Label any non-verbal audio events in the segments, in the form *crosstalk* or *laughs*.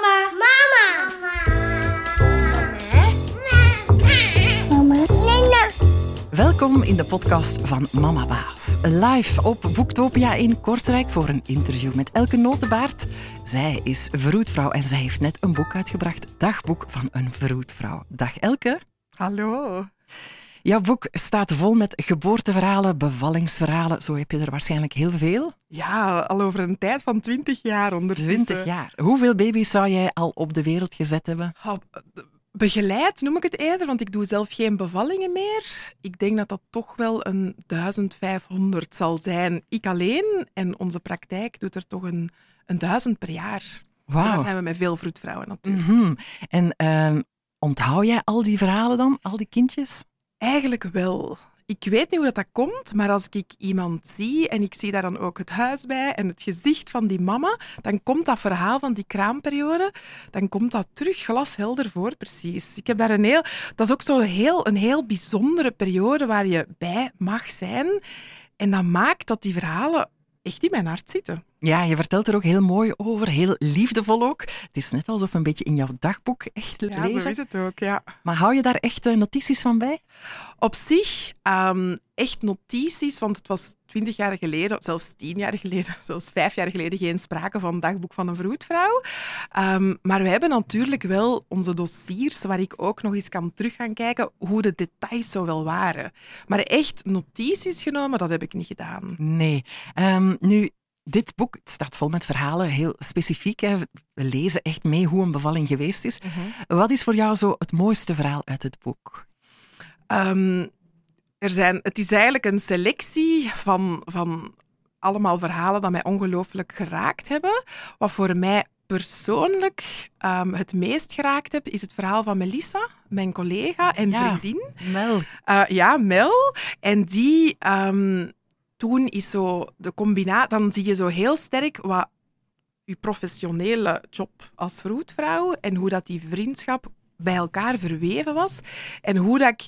Mama. Mama. Mama. Mama. Welkom in de podcast van Mama Baas. Live op Boektopia in Kortrijk voor een interview met Elke Notenbaard. Zij is vroedvrouw en zij heeft net een boek uitgebracht. Dagboek van een vroedvrouw. Dag Elke. Hallo. Jouw boek staat vol met geboorteverhalen, bevallingsverhalen. Zo heb je er waarschijnlijk heel veel. Ja, al over een tijd van 20 jaar ondertussen. 20 jaar. Hoeveel baby's zou jij al op de wereld gezet hebben? Oh, begeleid noem ik het eerder, want ik doe zelf geen bevallingen meer. Ik denk dat dat toch wel een 1500 zal zijn. Ik alleen en onze praktijk doet er toch een, een duizend per jaar. Daar Wauw. zijn we met veel vroedvrouwen natuurlijk. Mhm. En ehm, onthoud jij al die verhalen dan, al die kindjes? Eigenlijk wel. Ik weet niet hoe dat, komt, maar als ik iemand zie en ik zie daar dan ook het huis bij en het gezicht van die mama, dan komt dat verhaal van die kraamperiode, dan komt dat terug glashelder voor, precies. Ik heb daar een heel, dat is ook zo heel, een heel bijzondere periode waar je bij mag zijn. En dat maakt dat die verhalen echt in mijn hart zitten. Ja, je vertelt er ook heel mooi over, heel liefdevol ook. Het is net alsof een beetje in jouw dagboek echt Ja, lezen. zo is het ook, ja. Maar hou je daar echt eh, notities van bij? Op zich ehm, echt notities, want het was twintig jaar geleden, zelfs tien jaar geleden, *laughs* zelfs vijf jaar geleden geen sprake van dagboek van een vroedvrouw. Ehm, maar we hebben natuurlijk wel onze dossiers waar ik ook nog eens kan terug gaan kijken hoe de details zo wel waren. Maar echt notities genomen, dat heb ik niet gedaan. Nee. Ehm, nu, dit boek staat vol met verhalen, heel specifiek. Hè. We lezen echt mee hoe een bevalling geweest is. Wat is voor jou zo het mooiste verhaal uit het boek? Ehm, er zijn, het is eigenlijk een selectie van, van allemaal verhalen dat mij ongelooflijk geraakt hebben. Wat voor mij persoonlijk ehm, het meest geraakt heb, is het verhaal van Melissa, mijn collega en Ja. vriendin. Mel. Eh, ja, Mel. En die ehm, toen is zo de combinatie, dan zie je zo heel sterk wat je professionele job als vroedvrouw en hoe dat die vriendschap bij elkaar verweven was en hoe dat ik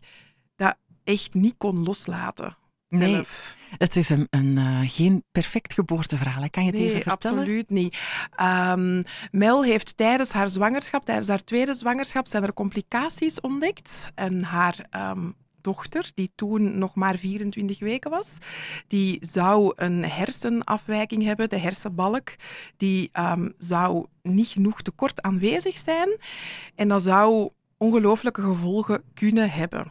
dat echt niet kon loslaten. Nee, zelf. Het is een, een, eh, geen perfect geboorteverhaal. hè. Kan je het even Nee, vertellen? absoluut niet. Ehm, Mel heeft tijdens haar zwangerschap, tijdens haar tweede zwangerschap, zijn er complicaties ontdekt. En haar ehm, dochter, die toen nog maar 24 weken was, die zou een hersenafwijking hebben, de hersenbalk. Die ehm, zou niet genoeg tekort aanwezig zijn. En dat zou ongelooflijke gevolgen kunnen hebben.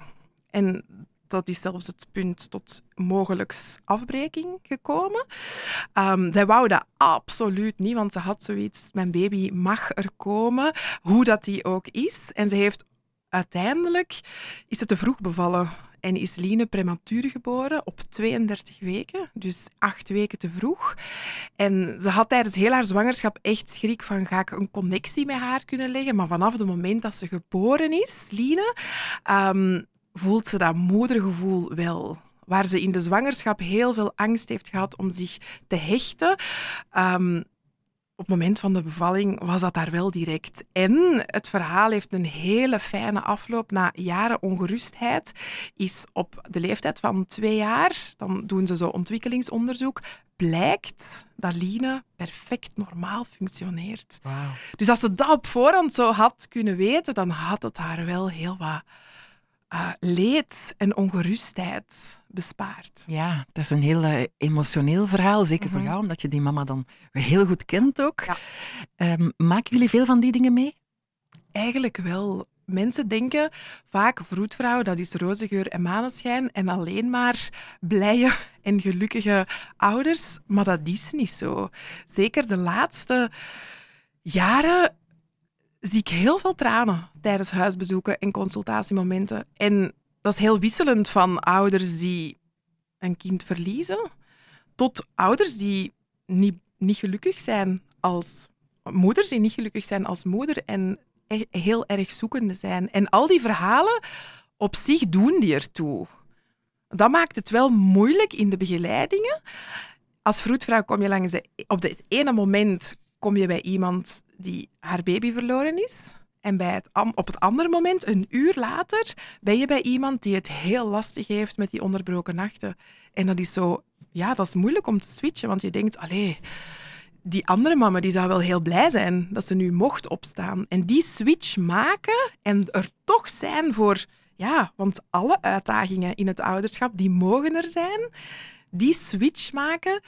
En dat is zelfs het punt tot mogelijks afbreking gekomen. Ehm, zij wou dat absoluut niet, want ze had zoiets, mijn baby mag er komen, hoe dat die ook is. En ze heeft uiteindelijk, is het te vroeg bevallen en is Line prematuur geboren op 32 weken, dus acht weken te vroeg. En ze had tijdens heel haar zwangerschap echt schrik van, ga ik een connectie met haar kunnen leggen? Maar vanaf het moment dat ze geboren is, Line, ehm, voelt ze dat moedergevoel wel. Waar ze in de zwangerschap heel veel angst heeft gehad om zich te hechten. ehm, op het moment van de bevalling was dat daar wel direct. En het verhaal heeft een hele fijne afloop. Na jaren ongerustheid is op de leeftijd van twee jaar, dan doen ze zo ontwikkelingsonderzoek, blijkt dat Line perfect normaal functioneert. Dus als ze dat op voorhand zo had kunnen weten, dan had het haar wel heel wat eh, leed en ongerustheid bespaard. Ja, dat is een heel eh, emotioneel verhaal. Zeker voor Mhm. jou, omdat je die mama dan heel goed kent ook. Ja. Ehm, maken jullie veel van die dingen mee? Eigenlijk wel. Mensen denken vaak vroedvrouw, dat is roze geur en maneschijn en alleen maar blije en gelukkige ouders. Maar dat is niet zo. Zeker de laatste jaren zie ik heel veel tranen tijdens huisbezoeken en consultatiemomenten. En dat is heel wisselend van ouders die een kind verliezen, tot ouders die niet, niet gelukkig zijn als moeders die niet gelukkig zijn als moeder en heel erg zoekende zijn. En al die verhalen op zich doen die ertoe. Dat maakt het wel moeilijk in de begeleidingen. Als vroedvrouw kom je langs op het ene moment kom je bij iemand die haar baby verloren is. En bij het, op het andere moment, een uur later, ben je bij iemand die het heel lastig heeft met die onderbroken nachten. En dat is zo, ja, dat is moeilijk om te switchen, want je denkt, allee, die andere mama die zou wel heel blij zijn dat ze nu mocht opstaan. En die switch maken en er toch zijn voor... Ja, want alle uitdagingen in het ouderschap, die mogen er zijn. Die switch maken,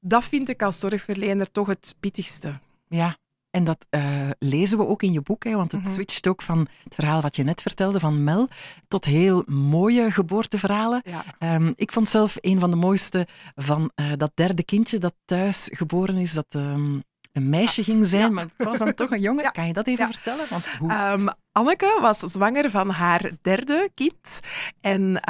dat vind ik als zorgverlener toch het pittigste. Ja, en dat uh, lezen we ook in je boek, hè, want het Mhm. switcht ook van het verhaal wat je net vertelde van Mel tot heel mooie geboorteverhalen. Ja. Ehm, ik vond zelf een van de mooiste van eh, dat derde kindje dat thuis geboren is, dat ehm, een meisje ging zijn, Ja. maar het was dan toch een jongen. *laughs* Ja. Kan je dat even Ja. vertellen? Want hoe... Ehm, Anneke was zwanger van haar derde kind. En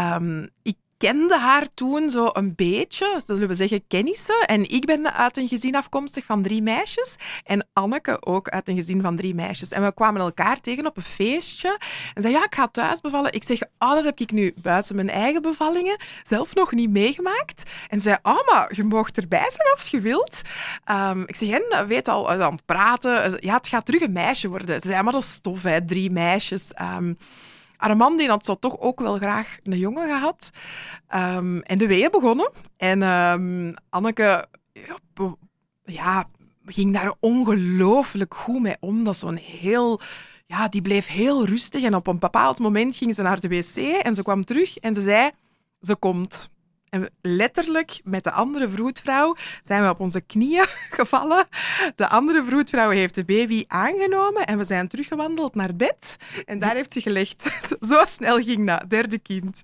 ik kende haar toen zo een beetje, zullen we zeggen, kennissen. En ik ben uit een gezin afkomstig van drie meisjes. En Anneke ook uit een gezin van drie meisjes. En we kwamen elkaar tegen op een feestje. En zei, ja, ik ga thuis bevallen. Ik zeg, oh, dat heb ik nu buiten mijn eigen bevallingen zelf nog niet meegemaakt. En zei, oh, maar je mag erbij zijn als je wilt. Ehm, ik zeg, en weet al, eh, aan het praten. Ja, het gaat terug een meisje worden. Ze zei, maar dat is tof, hè, drie meisjes. Ehm haar man die had zo toch ook wel graag een jongen gehad. Ehm, en de weeën begonnen. En ehm, Anneke ja, ging daar ongelooflijk goed mee om. Dat zo'n heel... Ja, die bleef heel rustig. En op een bepaald moment ging ze naar de wc en ze kwam terug en ze zei... Ze komt. En letterlijk met de andere vroedvrouw zijn we op onze knieën *laughs* gevallen. De andere vroedvrouw heeft de baby aangenomen en we zijn teruggewandeld naar bed. En daar heeft ze gelegd. *laughs* Zo- snel ging dat, derde kind.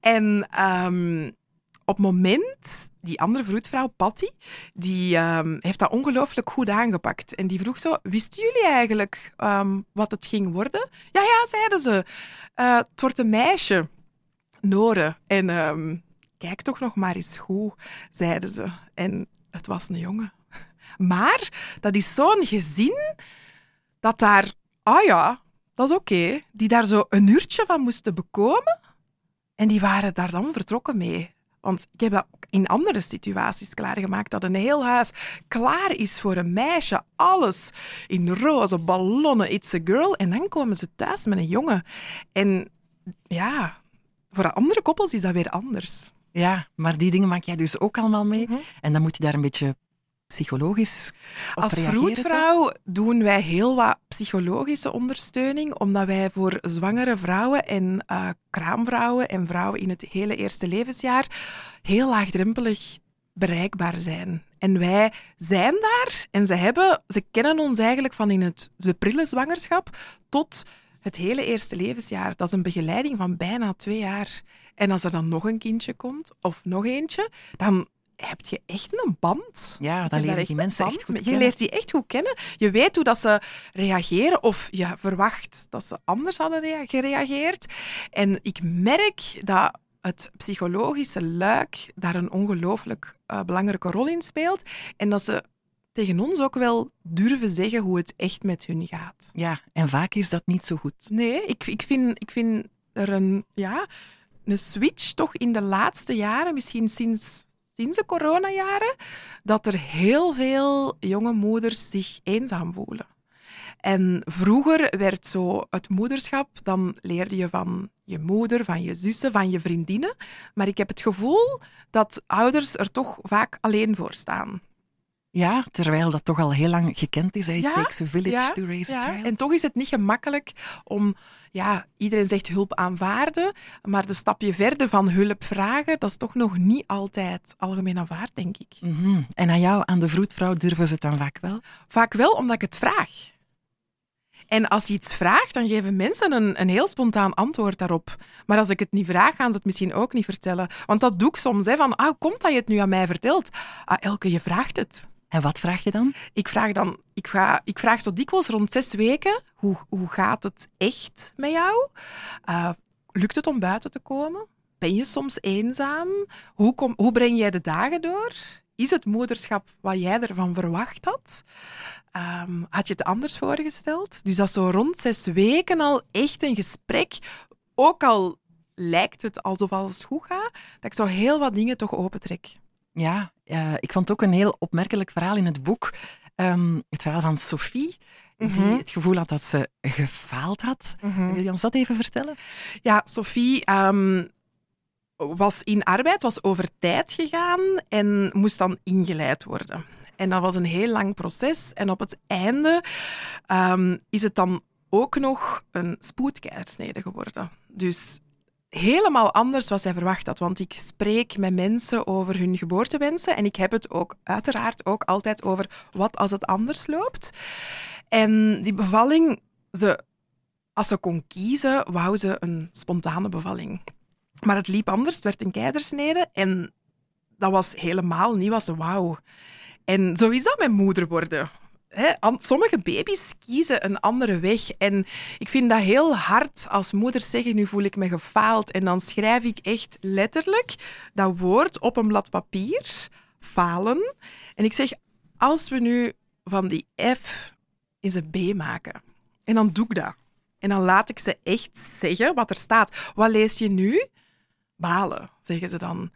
En ehm, op het moment, die andere vroedvrouw, Patty, die ehm, heeft dat ongelooflijk goed aangepakt. En die vroeg zo, wisten jullie eigenlijk ehm, wat het ging worden? Ja, ja, zeiden ze. Eh, het wordt een meisje. Nore. En kijk toch nog maar eens goed, zeiden ze. En het was een jongen. Maar dat is zo'n gezin dat daar, ah ja, dat is oké, die daar zo een uurtje van moesten bekomen. En die waren daar dan vertrokken mee. Want ik heb dat in andere situaties klaargemaakt, dat een heel huis klaar is voor een meisje. Alles in roze ballonnen, it's a girl. En dan komen ze thuis met een jongen. En ja, voor andere koppels is dat weer anders. Ja, maar die dingen maak jij dus ook allemaal mee. Mhm. En dan moet je daar een beetje psychologisch Als vroedvrouw doen wij heel wat psychologische ondersteuning, omdat wij voor zwangere vrouwen en eh, kraamvrouwen en vrouwen in het hele eerste levensjaar heel laagdrempelig bereikbaar zijn. En wij zijn daar en ze, hebben, ze kennen ons eigenlijk van in het, de prille zwangerschap tot het hele eerste levensjaar. Dat is een begeleiding van bijna twee jaar. En als er dan nog een kindje komt, of nog eentje, dan heb je echt een band. Ja, Je dan daar leren die mensen echt goed mee. Je kennen. leert die echt goed kennen. Je weet hoe dat ze reageren of je verwacht dat ze anders hadden rea- gereageerd. En ik merk dat het psychologische luik daar een ongelooflijk eh, belangrijke rol in speelt. En dat ze tegen ons ook wel durven zeggen hoe het echt met hun gaat. Ja, en vaak is dat niet zo goed. Nee, ik, ik, vind, ik vind er een, ja, een switch toch in de laatste jaren, misschien sinds, sinds de coronajaren, dat er heel veel jonge moeders zich eenzaam voelen. En vroeger werd zo het moederschap, dan leerde je van je moeder, van je zussen, van je vriendinnen. Maar ik heb het gevoel dat ouders er toch vaak alleen voor staan. Ja, terwijl dat toch al heel lang gekend is. hè. It Ja, takes a village ja, to raise a child. en toch is het niet gemakkelijk om, ja, iedereen zegt hulp aanvaarden, maar de stapje verder van hulp vragen, dat is toch nog niet altijd algemeen aanvaard, denk ik. Mhm. En aan jou, aan de vroedvrouw, durven ze het dan vaak wel? Vaak wel omdat ik het vraag. En als je iets vraagt, dan geven mensen een, een heel spontaan antwoord daarop. Maar als ik het niet vraag, gaan ze het misschien ook niet vertellen. Want dat doe ik soms, hè, van, ah, hoe komt dat je het nu aan mij vertelt? Ah, Elke, je vraagt het. En wat vraag je dan? Ik vraag dan, ik, ga, ik vraag zo dikwijls rond zes weken, hoe, hoe gaat het echt met jou? Eh, lukt het om buiten te komen? Ben je soms eenzaam? Hoe, kom, hoe breng jij de dagen door? Is het moederschap wat jij ervan verwacht had? Ehm, had je het anders voorgesteld? Dus dat is zo rond zes weken al echt een gesprek, ook al lijkt het alsof alles goed gaat, dat ik zo heel wat dingen toch opentrek. Ja, eh, ik vond ook een heel opmerkelijk verhaal in het boek. Ehm, het verhaal van Sophie, die Mhm. het gevoel had dat ze gefaald had. Wil je ons dat even vertellen? Ja, Sophie ehm, was in arbeid, was over tijd gegaan en moest dan ingeleid worden. En dat was een heel lang proces. En op het einde ehm, is het dan ook nog een spoedkeizersnede geworden. Dus helemaal anders wat zij verwacht had. Want ik spreek met mensen over hun geboortewensen. En ik heb het ook uiteraard ook altijd over wat als het anders loopt. En die bevalling, ze, als ze kon kiezen, wou ze een spontane bevalling. Maar het liep anders, het werd een keizersnede. En dat was helemaal niet wat ze wou. En zo is dat met moeder worden. Sommige baby's kiezen een andere weg. En ik vind dat heel hard als moeders zeggen, nu voel ik me gefaald. En dan schrijf ik echt letterlijk dat woord op een blad papier, falen. En ik zeg, als we nu van die F eens een B maken. En dan doe ik dat. En dan laat ik ze echt zeggen wat er staat. Wat lees je nu? Balen, zeggen ze dan.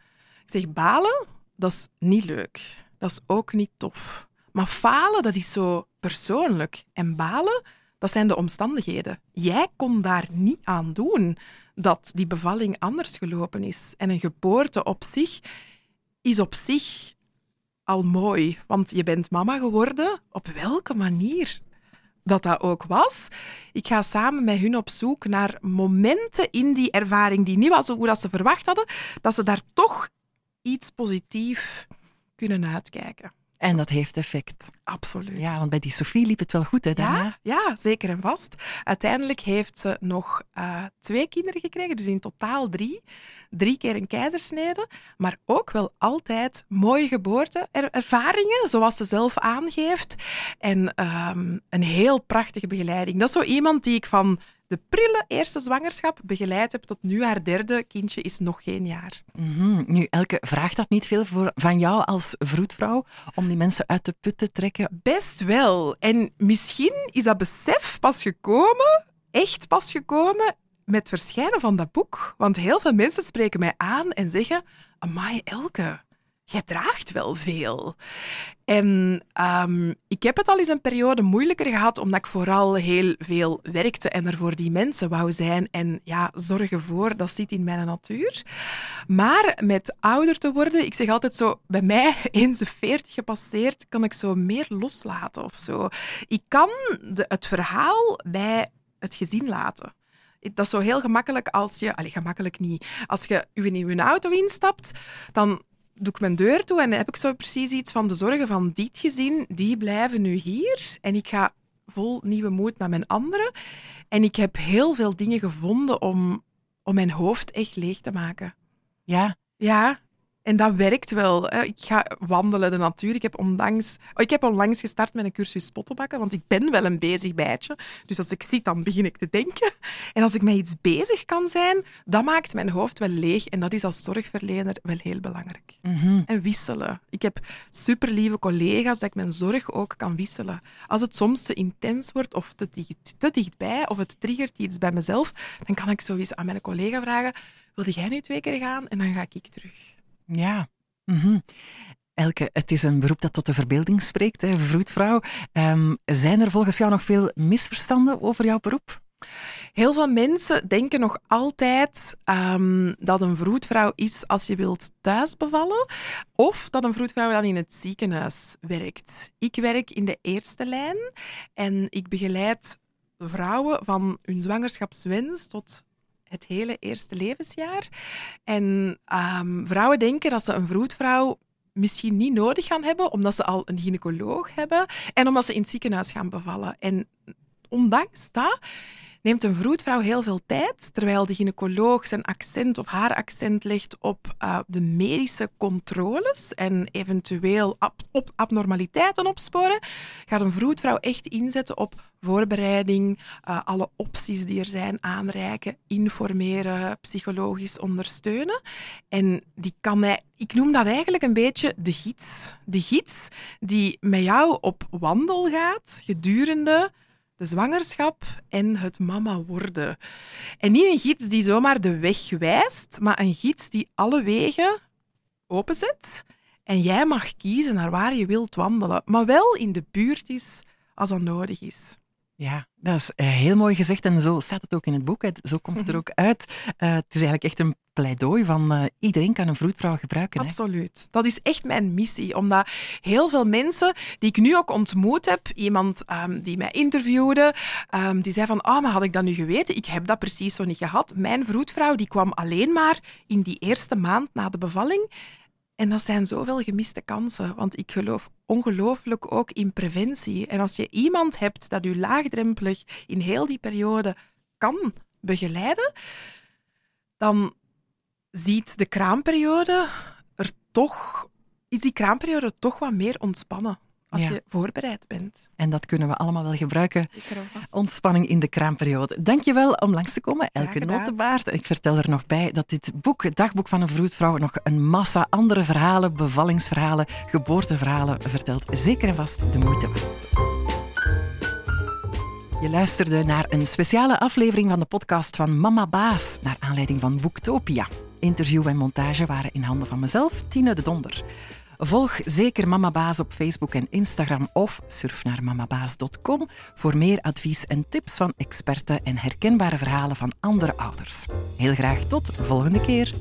Ik zeg, balen, dat is niet leuk. Dat is ook niet tof. Maar falen, dat is zo persoonlijk. En balen, dat zijn de omstandigheden. Jij kon daar niet aan doen dat die bevalling anders gelopen is. En een geboorte op zich is op zich al mooi. Want je bent mama geworden, op welke manier dat dat ook was. Ik ga samen met hun op zoek naar momenten in die ervaring die niet was hoe dat ze verwacht hadden, dat ze daar toch iets positief kunnen uitkijken. En dat heeft effect. Absoluut. Ja, want bij die Sophie liep het wel goed, hè, daarna? Ja, ja, zeker en vast. Uiteindelijk heeft ze nog eh, twee kinderen gekregen, dus in totaal drie. Drie keer een keizersnede, maar ook wel altijd mooie geboorteervaringen, zoals ze zelf aangeeft. En ehm, een heel prachtige begeleiding. Dat is zo iemand die ik van de prille eerste zwangerschap begeleid heb tot nu haar derde kindje is nog geen jaar. Mhm. Nu, Elke, vraagt dat niet veel voor, van jou als vroedvrouw om die mensen uit de put te trekken? Best wel. En misschien is dat besef pas gekomen, echt pas gekomen, met het verschijnen van dat boek. Want heel veel mensen spreken mij aan en zeggen: Amai, Elke, jij draagt wel veel. En ehm, ik heb het al eens een periode moeilijker gehad, omdat ik vooral heel veel werkte en er voor die mensen wou zijn. En ja, zorgen voor, dat zit in mijn natuur. Maar met ouder te worden, ik zeg altijd zo, bij mij, *laughs* eens de 40 gepasseerd, kan ik zo meer loslaten of zo. Ik kan de, het verhaal bij het gezin laten. Dat is zo heel gemakkelijk als je... Allee, gemakkelijk niet. Als je in je auto instapt, dan doe ik mijn deur toe en dan heb ik zo precies iets van de zorgen van dit gezin, die blijven nu hier. En ik ga vol nieuwe moed naar mijn andere. En ik heb heel veel dingen gevonden om, om mijn hoofd echt leeg te maken. Ja, Ja, en dat werkt wel. hè. Ik ga wandelen, de natuur. Ik heb onlangs, oh, ik heb onlangs gestart met een cursus pottenbakken, want ik ben wel een bezig bijtje. Dus als ik zit, dan begin ik te denken. En als ik met iets bezig kan zijn, dat maakt mijn hoofd wel leeg. En dat is als zorgverlener wel heel belangrijk. Mhm. En wisselen. Ik heb superlieve collega's dat ik mijn zorg ook kan wisselen. Als het soms te intens wordt of te, dicht- te dichtbij of het triggert iets bij mezelf, dan kan ik zoiets aan mijn collega vragen, wilde jij nu twee keer gaan? En dan ga ik terug. Ja. Mhm. Elke, het is een beroep dat tot de verbeelding spreekt, hè, vroedvrouw. Ehm, zijn er volgens jou nog veel misverstanden over jouw beroep? Heel veel mensen denken nog altijd ehm, dat een vroedvrouw is als je wilt thuis bevallen, of dat een vroedvrouw dan in het ziekenhuis werkt. Ik werk in de eerste lijn en ik begeleid vrouwen van hun zwangerschapswens tot het hele eerste levensjaar. En ehm, vrouwen denken dat ze een vroedvrouw misschien niet nodig gaan hebben, omdat ze al een gynaecoloog hebben en omdat ze in het ziekenhuis gaan bevallen. En ondanks dat neemt een vroedvrouw heel veel tijd, terwijl de gynaecoloog zijn accent of haar accent legt op eh, de medische controles en eventueel op abnormaliteiten opsporen, gaat een vroedvrouw echt inzetten op voorbereiding, eh, alle opties die er zijn aanreiken, informeren, psychologisch ondersteunen. En die kan hij, ik noem dat eigenlijk een beetje de gids. De gids die met jou op wandel gaat gedurende de zwangerschap en het mama worden. En niet een gids die zomaar de weg wijst, maar een gids die alle wegen openzet. En jij mag kiezen naar waar je wilt wandelen, maar wel in de buurt is als dat nodig is. Ja, dat is eh, heel mooi gezegd en zo staat het ook in het boek. Zo komt het er ook uit. Uh, het is eigenlijk echt een pleidooi van uh, iedereen kan een vroedvrouw gebruiken. Absoluut. Hè? Dat is echt mijn missie, omdat heel veel mensen die ik nu ook ontmoet heb, iemand um, die mij interviewde, um, die zei van, ah, oh, maar had ik dat nu geweten? Ik heb dat precies zo niet gehad. Mijn vroedvrouw die kwam alleen maar in die eerste maand na de bevalling. En dat zijn zoveel gemiste kansen, want ik geloof ongelooflijk ook in preventie. En als je iemand hebt dat u laagdrempelig in heel die periode kan begeleiden, dan ziet de kraamperiode er toch, is die kraamperiode toch wat meer ontspannen als ja. je voorbereid bent. En dat kunnen we allemaal wel gebruiken. Ontspanning in de kraamperiode. Dankjewel om langs te komen, Elke Notenbaard. Ik vertel er nog bij dat dit boek, het dagboek van een vroedvrouw, nog een massa andere verhalen, bevallingsverhalen, geboorteverhalen vertelt. Zeker en vast de moeite waard. Je luisterde naar een speciale aflevering van de podcast van Mama Baas, naar aanleiding van Boektopia. Interview en montage waren in handen van mezelf, Tine de Donder. Volg zeker Mama Baas op Facebook en Instagram of surf naar mamabaas.com voor meer advies en tips van experten en herkenbare verhalen van andere ouders. Heel graag tot volgende keer.